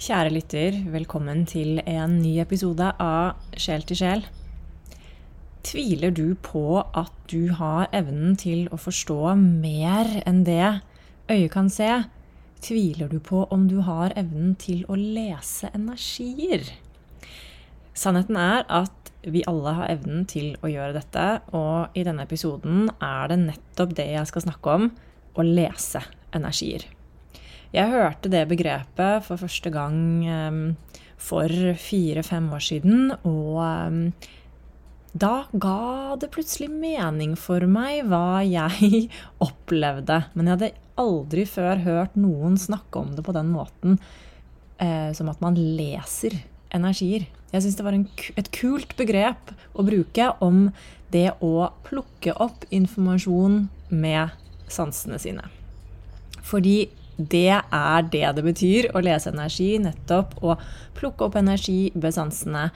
Kjære lytter, velkommen til en ny episode av Sjel til sjel. Tviler du på at du har evnen til å forstå mer enn det øyet kan se? Tviler du på om du har evnen til å lese energier? Sannheten er at vi alle har evnen til å gjøre dette, og i denne episoden er det nettopp det jeg skal snakke om å lese energier. Jeg hørte det begrepet for første gang um, for fire-fem år siden, og um, da ga det plutselig mening for meg hva jeg opplevde. Men jeg hadde aldri før hørt noen snakke om det på den måten eh, som at man leser energier. Jeg syns det var en, et kult begrep å bruke om det å plukke opp informasjon med sansene sine. Fordi det er det det betyr å lese energi. Nettopp å plukke opp energi ved sansene.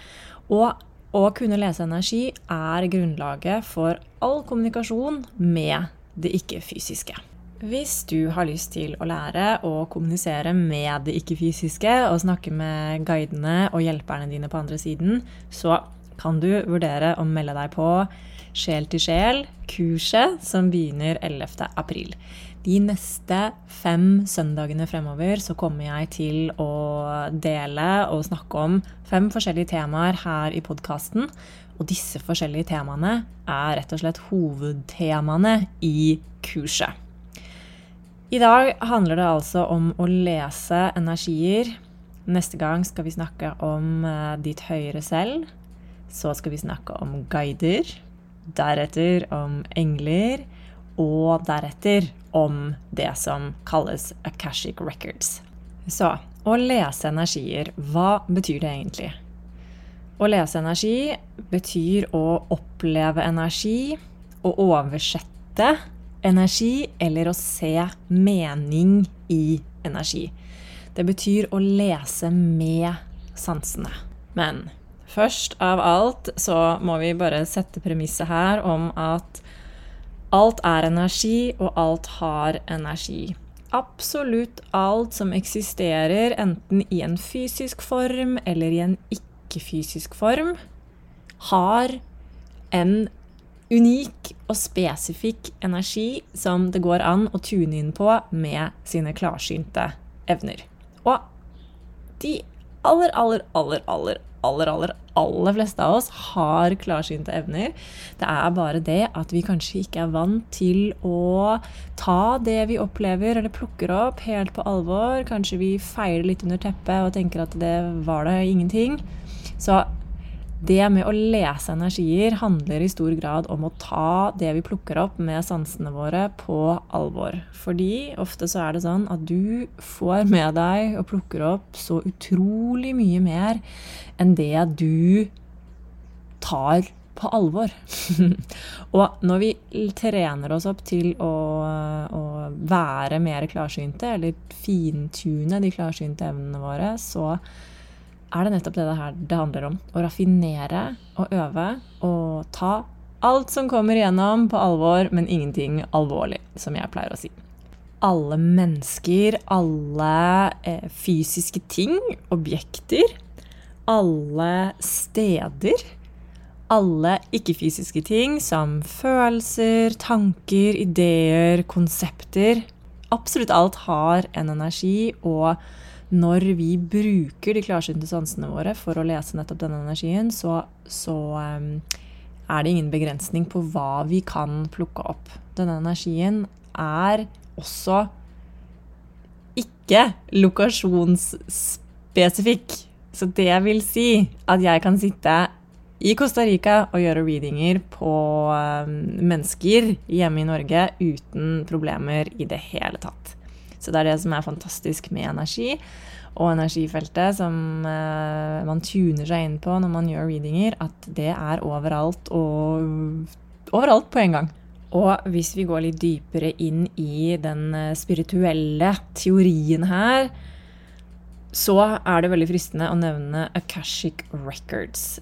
Og å kunne lese energi er grunnlaget for all kommunikasjon med det ikke-fysiske. Hvis du har lyst til å lære å kommunisere med det ikke-fysiske og snakke med guidene og hjelperne dine på andre siden, så kan du vurdere å melde deg på Sjel til sjel-kurset som begynner 11. De neste fem søndagene fremover så kommer jeg til å dele og snakke om fem forskjellige temaer her i podkasten. Og disse forskjellige temaene er rett og slett hovedtemaene i kurset. I dag handler det altså om å lese energier. Neste gang skal vi snakke om eh, ditt høyere selv. Så skal vi snakke om guider. Deretter om engler og deretter om det som kalles Akashic Records. Så å lese energier, hva betyr det egentlig? Å lese energi betyr å oppleve energi, å oversette energi eller å se mening i energi. Det betyr å lese med sansene. Men først av alt så må vi bare sette premisset her om at Alt er energi, og alt har energi. Absolutt alt som eksisterer, enten i en fysisk form eller i en ikke-fysisk form, har en unik og spesifikk energi som det går an å tune inn på med sine klarsynte evner. Og de aller, aller, aller, aller, aller, aller, aller fleste av oss har klarsynte evner. Det er bare det at vi kanskje ikke er vant til å ta det vi opplever eller plukker opp, helt på alvor. Kanskje vi feiler litt under teppet og tenker at det var det ingenting. Så det med å lese energier handler i stor grad om å ta det vi plukker opp med sansene våre, på alvor. Fordi ofte så er det sånn at du får med deg og plukker opp så utrolig mye mer enn det du tar på alvor. og når vi trener oss opp til å, å være mer klarsynte, eller fintune de klarsynte evnene våre, så er det nettopp det det her det handler om. Å raffinere og øve og ta alt som kommer igjennom, på alvor, men ingenting alvorlig, som jeg pleier å si. Alle mennesker, alle eh, fysiske ting, objekter, alle steder, alle ikke-fysiske ting som følelser, tanker, ideer, konsepter Absolutt alt har en energi og når vi bruker de klarsynte sansene våre for å lese nettopp denne energien, så, så um, er det ingen begrensning på hva vi kan plukke opp. Denne energien er også ikke lokasjonsspesifikk. Så det vil si at jeg kan sitte i Costa Rica og gjøre readinger på um, mennesker hjemme i Norge uten problemer i det hele tatt. Så det er det som er fantastisk med energi og energifeltet, som uh, man tuner seg inn på når man gjør readinger, at det er overalt og overalt på en gang. Og hvis vi går litt dypere inn i den eh, spirituelle teorien her, så er det veldig fristende å nevne Akashic Records.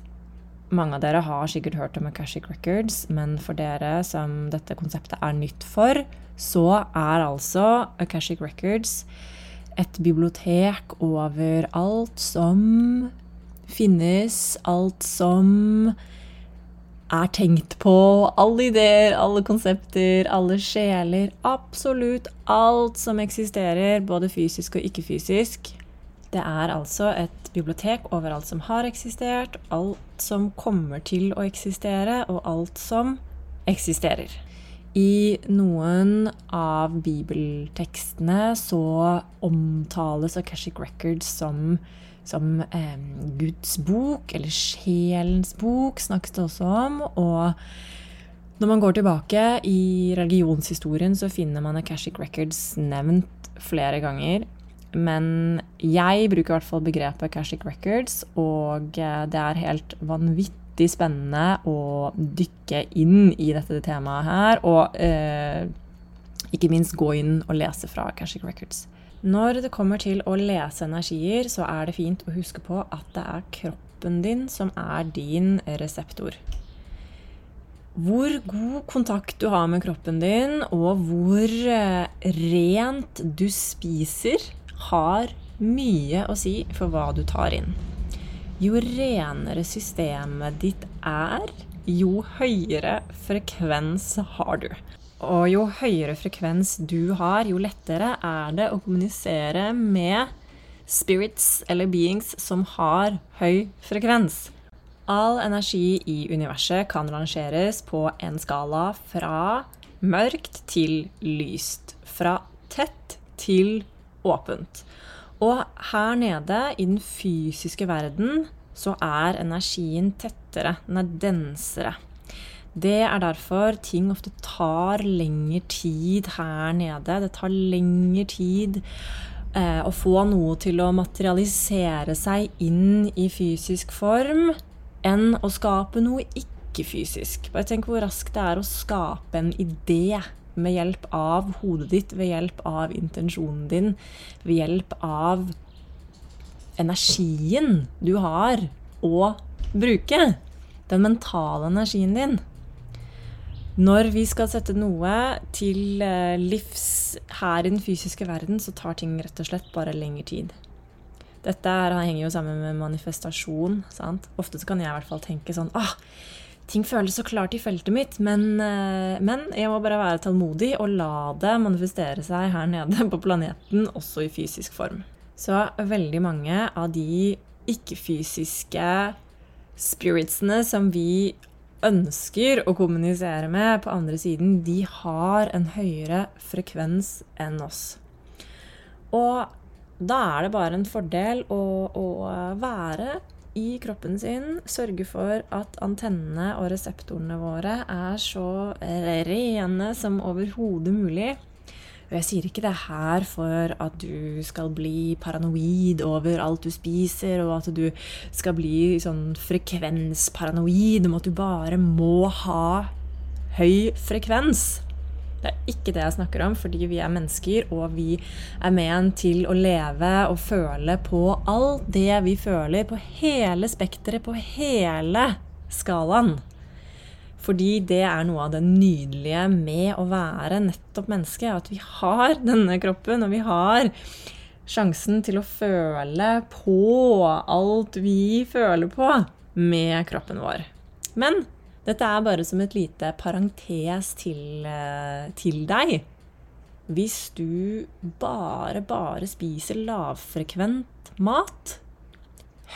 Mange av dere har sikkert hørt om Akashic Records, men for dere som dette konseptet er nytt for, så er altså Akashic Records et bibliotek over alt som finnes, alt som er tenkt på. Alle ideer, alle konsepter, alle sjeler. Absolutt alt som eksisterer, både fysisk og ikke-fysisk. Det er altså et bibliotek over alt som har eksistert, alt som kommer til å eksistere, og alt som eksisterer. I noen av bibeltekstene så omtales Akashic Records som som eh, Guds bok, eller sjelens bok, snakkes det også om. Og når man går tilbake i religionshistorien, så finner man Akashic Records nevnt flere ganger. Men jeg bruker i hvert fall begrepet Akashic Records, og eh, det er helt vanvittig spennende å dykke inn i dette temaet her. Og eh, ikke minst gå inn og lese fra Akashic Records. Når det kommer til å lese energier, så er det fint å huske på at det er kroppen din som er din reseptor. Hvor god kontakt du har med kroppen din, og hvor eh, rent du spiser, har mye å si for hva du tar inn. Jo renere systemet ditt er, jo høyere frekvens har du. Og jo høyere frekvens du har, jo lettere er det å kommunisere med spirits eller beings som har høy frekvens. All energi i universet kan rangeres på en skala fra mørkt til lyst. Fra tett til åpent. Og her nede i den fysiske verden så er energien tettere, den er densere. Det er derfor ting ofte tar lengre tid her nede. Det tar lengre tid eh, å få noe til å materialisere seg inn i fysisk form enn å skape noe ikke-fysisk. Bare tenk hvor raskt det er å skape en idé med hjelp av hodet ditt, ved hjelp av intensjonen din, ved hjelp av energien du har å bruke. Den mentale energien din. Når vi skal sette noe til eh, livs her i den fysiske verden, så tar ting rett og slett bare lengre tid. Dette henger jo sammen med manifestasjon. Sant? Ofte så kan jeg i hvert fall tenke sånn ah, Ting føles så klart i feltet mitt, men, eh, men, jeg må bare være tålmodig og la det manifestere seg her nede på planeten, også i fysisk form. Så veldig mange av de ikke-fysiske spiritsene som vi ønsker å kommunisere med på andre siden, de har en høyere frekvens enn oss. Og da er det bare en fordel å, å være i kroppen sin, sørge for at antennene og reseptorene våre er så rene som overhodet mulig. Og jeg sier ikke det her for at du skal bli paranoid over alt du spiser, og at du skal bli sånn frekvensparanoid om at du bare må ha høy frekvens. Det er ikke det jeg snakker om, fordi vi er mennesker, og vi er ment til å leve og føle på alt det vi føler, på hele spekteret, på hele skalaen. Fordi det er noe av det nydelige med å være nettopp menneske. At vi har denne kroppen, og vi har sjansen til å føle på alt vi føler på med kroppen vår. Men dette er bare som et lite parentes til, eh, til deg. Hvis du bare, bare spiser lavfrekvent mat,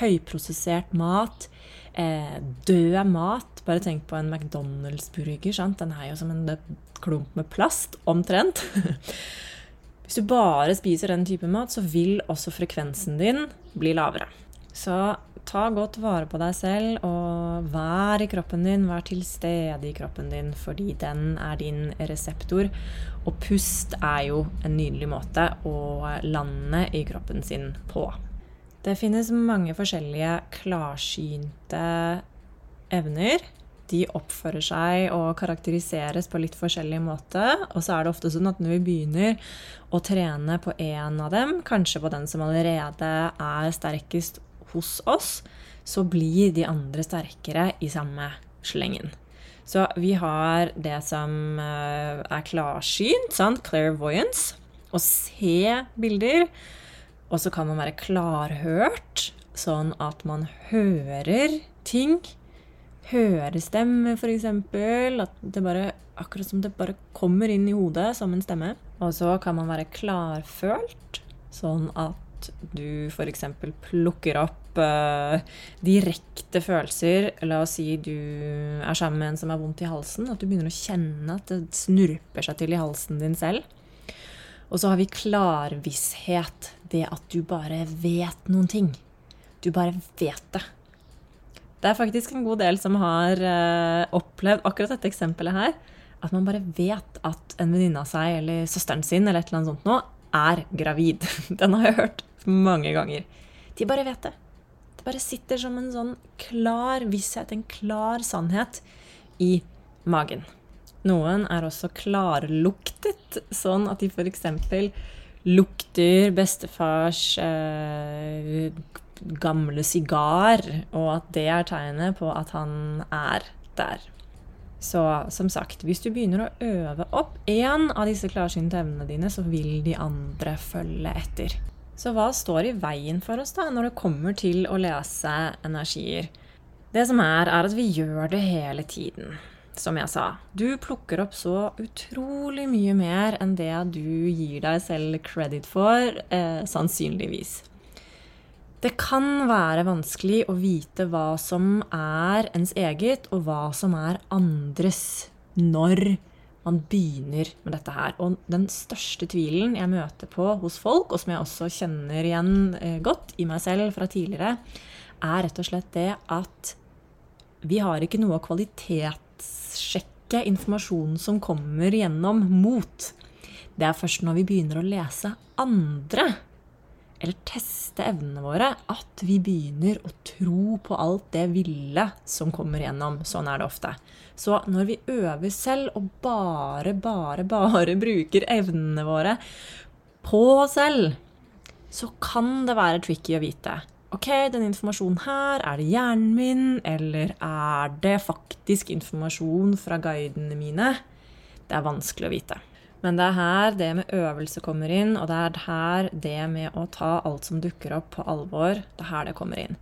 høyprosessert mat, eh, død mat. Bare tenk på en McDonald's-burger. Den er jo som en klump med plast, omtrent. Hvis du bare spiser den type mat, så vil også frekvensen din bli lavere. Så ta godt vare på deg selv, og vær i kroppen din. Vær til stede i kroppen din, fordi den er din reseptor. Og pust er jo en nydelig måte å lande i kroppen sin på. Det finnes mange forskjellige klarsynte evner. De oppfører seg og karakteriseres på litt forskjellig måte. Og så er det ofte sånn at når vi begynner å trene på én av dem, kanskje på den som allerede er sterkest hos oss, så blir de andre sterkere i samme slengen. Så vi har det som eh, er klarsynt, sant? clairvoyance. Å se bilder. Og så kan man være klarhørt, sånn at man hører ting. Hørestemme, f.eks. At det bare Akkurat som det bare kommer inn i hodet som en stemme. Og så kan man være klarfølt, sånn at du f.eks. plukker opp uh, direkte følelser. La oss si du er sammen med en som har vondt i halsen. At du begynner å kjenne at det snurper seg til i halsen din selv. Og så har vi klarvisshet. Det at du bare vet noen ting. Du bare vet det. Det er faktisk en god del som har uh, opplevd akkurat dette eksempelet her. At man bare vet at en venninne av seg eller søsteren sin eller et eller annet sånt nå er gravid. Den har jeg hørt mange ganger. De bare vet det. Det bare sitter som en sånn klar visshet, en klar sannhet, i magen. Noen er også klarluktet, sånn at de f.eks. lukter bestefars eh, gamle sigar, og at det er tegnet på at han er der. Så som sagt, hvis du begynner å øve opp én av disse klarsynte evnene dine, så vil de andre følge etter. Så hva står i veien for oss da, når det kommer til å lese energier? Det som er, er at vi gjør det hele tiden. Som jeg sa, du plukker opp så utrolig mye mer enn det du gir deg selv credit for, eh, sannsynligvis. Det kan være vanskelig å vite hva som er ens eget, og hva som er andres, når man begynner med dette her. Og den største tvilen jeg møter på hos folk, og som jeg også kjenner igjen eh, godt i meg selv fra tidligere, er rett og slett det at vi har ikke noe å kvalitetssjekke informasjonen som kommer gjennom mot. Det er først når vi begynner å lese andre eller teste evnene våre, at vi begynner å tro på alt det ville som kommer gjennom. Sånn er det ofte. Så når vi øver selv og bare, bare, bare bruker evnene våre på oss selv, så kan det være tricky å vite. Ok, den informasjonen her, er det hjernen min, eller er det faktisk informasjon fra guidene mine? Det er vanskelig å vite. Men det er her det med øvelse kommer inn, og det er her det med å ta alt som dukker opp, på alvor, det er her det kommer inn.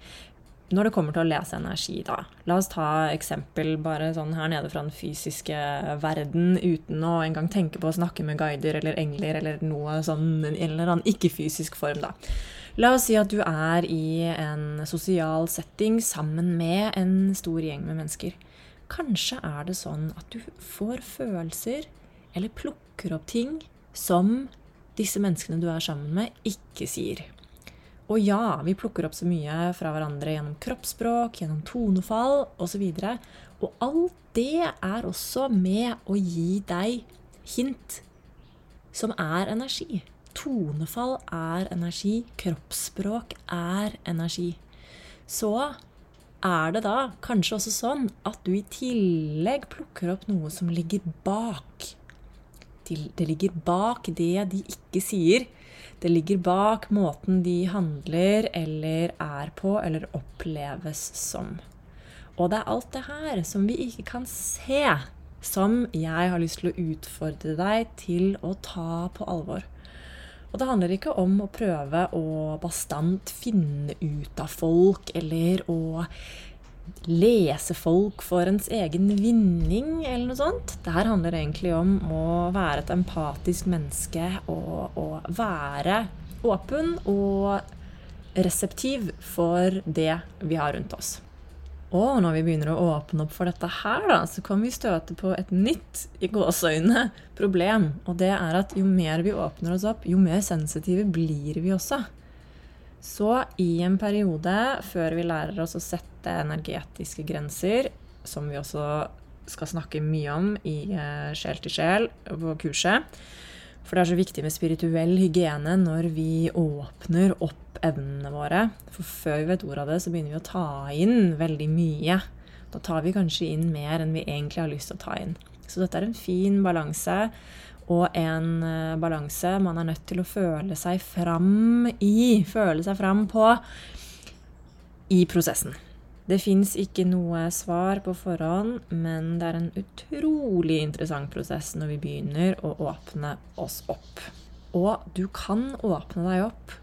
Når det kommer til å lese energi, da. La oss ta eksempel bare sånn her nede fra den fysiske verden, uten å engang tenke på å snakke med guider eller engler eller noe sånn, en eller annen ikke-fysisk form, da. La oss si at du er i en sosial setting sammen med en stor gjeng med mennesker. Kanskje er det sånn at du får følelser eller plukker opp ting som disse menneskene du er sammen med, ikke sier. Og ja, vi plukker opp så mye fra hverandre gjennom kroppsspråk, gjennom tonefall osv. Og, og alt det er også med å gi deg hint som er energi. Tonefall er energi. Kroppsspråk er energi. Så er det da kanskje også sånn at du i tillegg plukker opp noe som ligger bak det ligger bak det de ikke sier. Det ligger bak måten de handler eller er på eller oppleves som. Og det er alt det her som vi ikke kan se, som jeg har lyst til å utfordre deg til å ta på alvor. Og det handler ikke om å prøve å bastant finne ut av folk eller å lese folk for ens egen vinning, eller noe sånt. Det her handler egentlig om å være et empatisk menneske og å være åpen og reseptiv for det vi har rundt oss. Og når vi begynner å åpne opp for dette her, da, så kan vi støte på et nytt i gåseøyne problem. Og det er at jo mer vi åpner oss opp, jo mer sensitive blir vi også. Så i en periode, før vi lærer oss å sette energetiske grenser, som vi også skal snakke mye om i eh, Sjel til sjel på kurset For det er så viktig med spirituell hygiene når vi åpner opp evnene våre. For før vi vet ordet av det, så begynner vi å ta inn veldig mye. Da tar vi kanskje inn mer enn vi egentlig har lyst til å ta inn. Så dette er en fin balanse og en uh, balanse man er nødt til å føle seg fram i, føle seg fram på, i prosessen. Det fins ikke noe svar på forhånd, men det er en utrolig interessant prosess når vi begynner å åpne oss opp. Og du kan åpne deg opp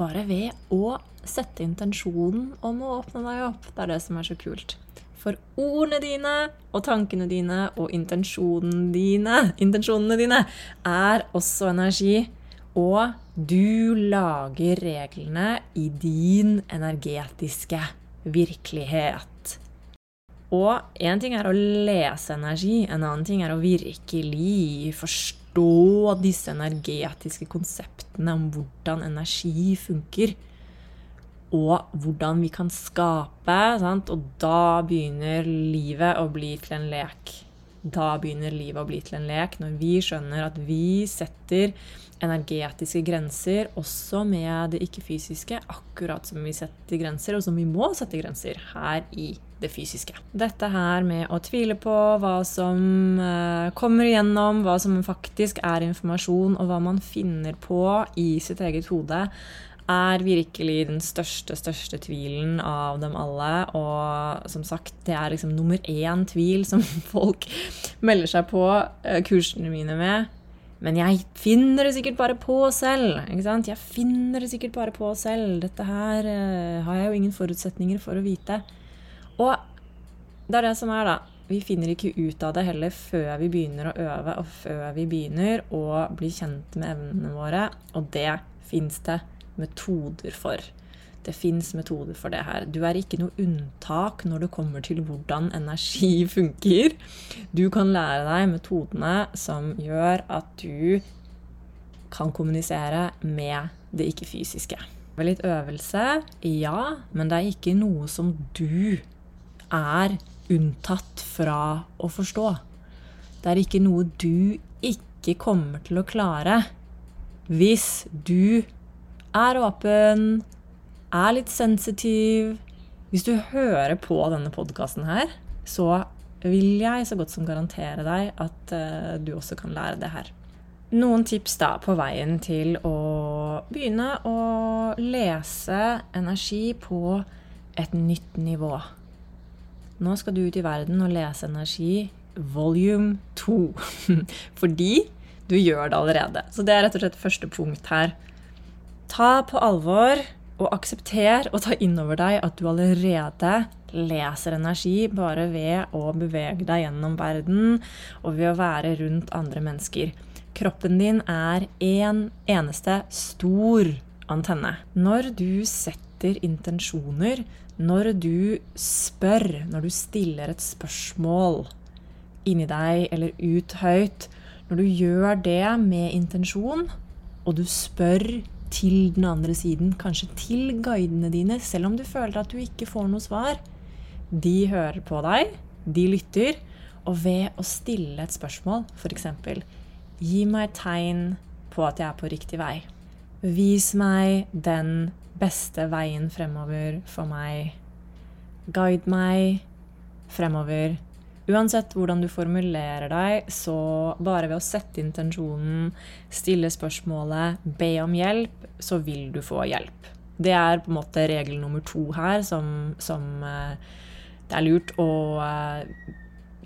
bare ved å sette intensjonen om å åpne deg opp. Det er det som er så kult. For ordene dine og tankene dine og intensjonene dine, intensjonene dine er også energi. Og du lager reglene i din energetiske virkelighet. Og én ting er å lese energi, en annen ting er å virkelig forstå disse energetiske konseptene om hvordan energi funker. Og hvordan vi kan skape. Sant? Og da begynner livet å bli til en lek. Da begynner livet å bli til en lek, når vi skjønner at vi setter energetiske grenser også med det ikke-fysiske, akkurat som vi setter grenser, og som vi må sette grenser her i det fysiske. Dette her med å tvile på hva som eh, kommer igjennom, hva som faktisk er informasjon, og hva man finner på i sitt eget hode, er virkelig den største, største tvilen av dem alle. Og som sagt, det er liksom nummer én tvil som folk melder seg på eh, kursene mine med. Men jeg finner det sikkert bare på selv. ikke sant? Jeg finner det sikkert bare på selv. Dette her uh, har jeg jo ingen forutsetninger for å vite. Og det er det som er, da. Vi finner ikke ut av det heller før vi begynner å øve, og før vi begynner å bli kjent med evnene våre. Og det fins det metoder for. Det fins metoder for det her. Du er ikke noe unntak når det kommer til hvordan energi funker. Du kan lære deg metodene som gjør at du kan kommunisere med det ikke-fysiske. Litt øvelse, ja, men det er ikke noe som du er unntatt fra å forstå. Det er ikke noe du ikke kommer til å klare hvis du er åpen, er litt sensitiv Hvis du hører på denne podkasten her, så vil jeg så godt som garantere deg at uh, du også kan lære det her. Noen tips da på veien til å begynne å lese energi på et nytt nivå. Nå skal du ut i verden og lese energi volume 2. Fordi du gjør det allerede. Så det er rett og slett første punkt her. Ta på alvor og aksepter og ta inn over deg at du allerede leser energi bare ved å bevege deg gjennom verden og ved å være rundt andre mennesker. Kroppen din er én en eneste stor antenne. Når du setter intensjoner, når du spør, når du stiller et spørsmål inni deg eller ut høyt Når du gjør det med intensjon, og du spør til den andre siden, kanskje til guidene dine, selv om du føler at du ikke får noe svar. De hører på deg, de lytter, og ved å stille et spørsmål, f.eks.: Gi meg et tegn på at jeg er på riktig vei. Vis meg den beste veien fremover for meg. Guide meg fremover Uansett hvordan du formulerer deg, så bare ved å sette intensjonen, stille spørsmålet, be om hjelp, så vil du få hjelp. Det er på en måte regel nummer to her, som, som eh, det er lurt å eh,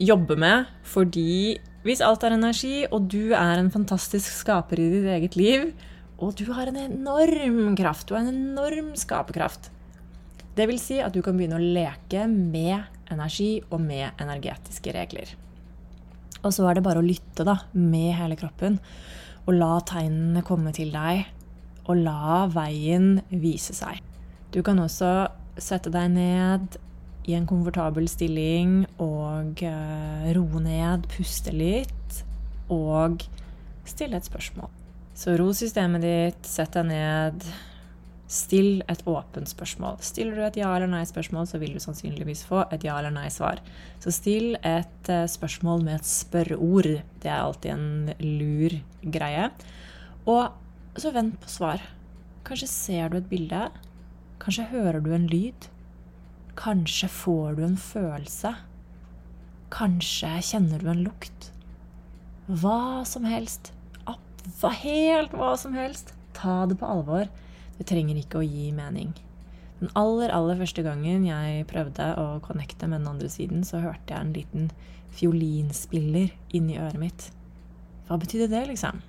jobbe med. Fordi hvis alt er energi, og du er en fantastisk skaper i ditt eget liv, og du har en enorm kraft, du har en enorm skaperkraft Det vil si at du kan begynne å leke med energi og med energetiske regler. Og så er det bare å lytte da, med hele kroppen og la tegnene komme til deg. Og la veien vise seg. Du kan også sette deg ned i en komfortabel stilling og uh, roe ned, puste litt og stille et spørsmål. Så ro systemet ditt, sett deg ned, Still et åpent spørsmål. Stiller du et ja eller nei-spørsmål, så vil du sannsynligvis få et ja eller nei-svar. Så still et eh, spørsmål med et spørreord. Det er alltid en lur greie. Og så vent på svar. Kanskje ser du et bilde. Kanskje hører du en lyd. Kanskje får du en følelse. Kanskje kjenner du en lukt. Hva som helst. Helt hva som helst. Ta det på alvor. Det trenger ikke å gi mening. Den aller, aller første gangen jeg prøvde å connecte med den andre siden, så hørte jeg en liten fiolinspiller inni øret mitt. Hva betydde det, liksom?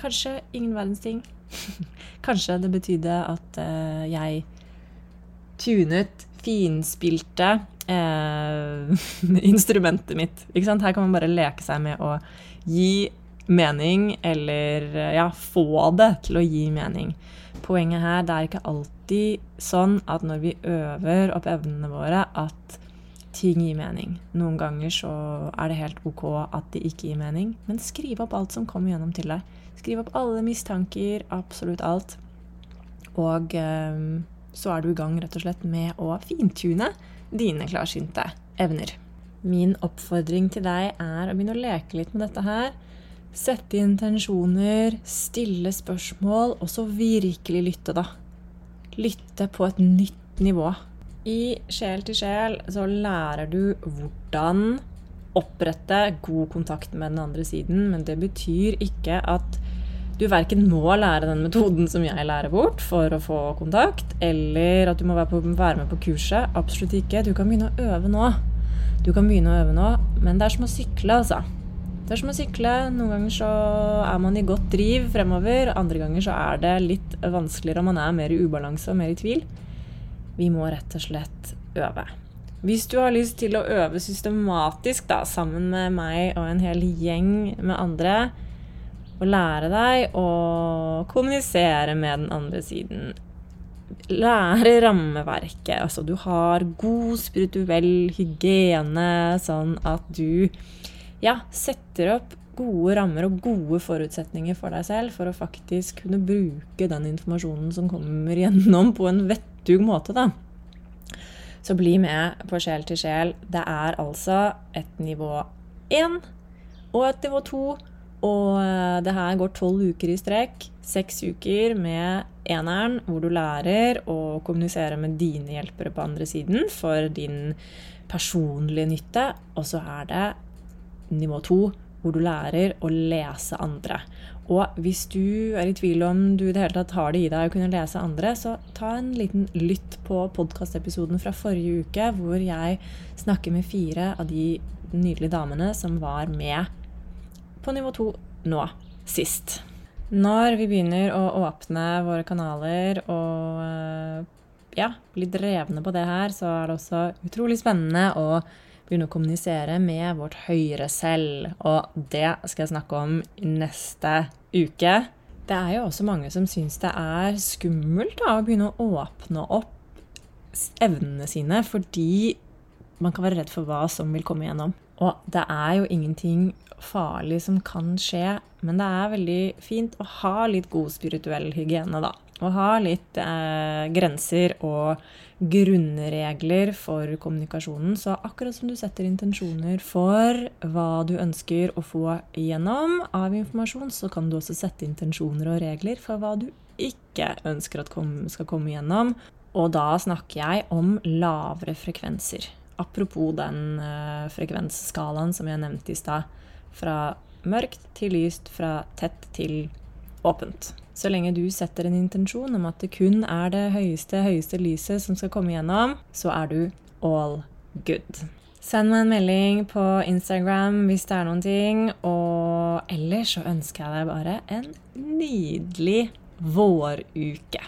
Kanskje ingen verdens ting. Kanskje det betydde at uh, jeg tunet, finspilte eh, instrumentet mitt. Ikke sant? Her kan man bare leke seg med å gi mening, eller eh, ja, få det til å gi mening. Poenget her, det er ikke alltid sånn at når vi øver opp evnene våre, at ting gir mening. Noen ganger så er det helt ok at de ikke gir mening, men skriv opp alt som kommer gjennom til deg. Skriv opp alle mistanker, absolutt alt. Og eh, så er du i gang rett og slett med å fintune dine klarsynte evner. Min oppfordring til deg er å begynne å leke litt med dette her. Sette intensjoner, stille spørsmål, og så virkelig lytte, da. Lytte på et nytt nivå. I Sjel til sjel så lærer du hvordan opprette god kontakt med den andre siden, men det betyr ikke at du verken må lære den metoden som jeg lærer bort for å få kontakt, eller at du må være, være med på kurset. Absolutt ikke. Du kan begynne å øve nå. Du kan begynne å øve nå, men det er som å sykle, altså. Det er som å sykle. Noen ganger så er man i godt driv fremover, andre ganger så er det litt vanskeligere, og man er mer i ubalanse og mer i tvil. Vi må rett og slett øve. Hvis du har lyst til å øve systematisk da, sammen med meg og en hel gjeng med andre, og lære deg å kommunisere med den andre siden Lære rammeverket. Altså du har god spirituell hygiene, sånn at du ja, setter opp gode rammer og gode forutsetninger for deg selv for å faktisk kunne bruke den informasjonen som kommer gjennom, på en vettug måte, da. Så bli med på Sjel til sjel. Det er altså et nivå én og et nivå to. Og eh, det her går tolv uker i strekk. Seks uker med eneren, hvor du lærer å kommunisere med dine hjelpere på andre siden for din personlige nytte. Og så er det nivå to, hvor du lærer å lese andre. Og hvis du er i tvil om du i det hele tatt har det i deg å kunne lese andre, så ta en liten lytt på podkastepisoden fra forrige uke, hvor jeg snakker med fire av de nydelige damene som var med på nivå to nå sist. Når vi begynner å åpne våre kanaler og eh, ja, bli drevne på det her, så er det også utrolig spennende å begynne å kommunisere med vårt høyere selv. Og det skal jeg snakke om neste uke. Det er jo også mange som syns det er skummelt da, å begynne å åpne opp evnene sine fordi man kan være redd for hva som vil komme igjennom. Og det er jo ingenting farlig som kan skje, men det er veldig fint å ha litt god spirituell hygiene, da. Å ha litt eh, grenser og grunnregler for kommunikasjonen. Så akkurat som du setter intensjoner for hva du ønsker å få gjennom av informasjon, så kan du også sette intensjoner og regler for hva du ikke ønsker at skal komme gjennom. Og da snakker jeg om lavere frekvenser. Apropos den eh, frekvensskalaen som jeg nevnte i stad. Fra mørkt til lyst, fra tett til åpent. Så lenge du setter en intensjon om at det kun er det høyeste, høyeste lyset som skal komme gjennom, så er du all good. Send meg en melding på Instagram hvis det er noen ting. Og ellers så ønsker jeg deg bare en nydelig våruke.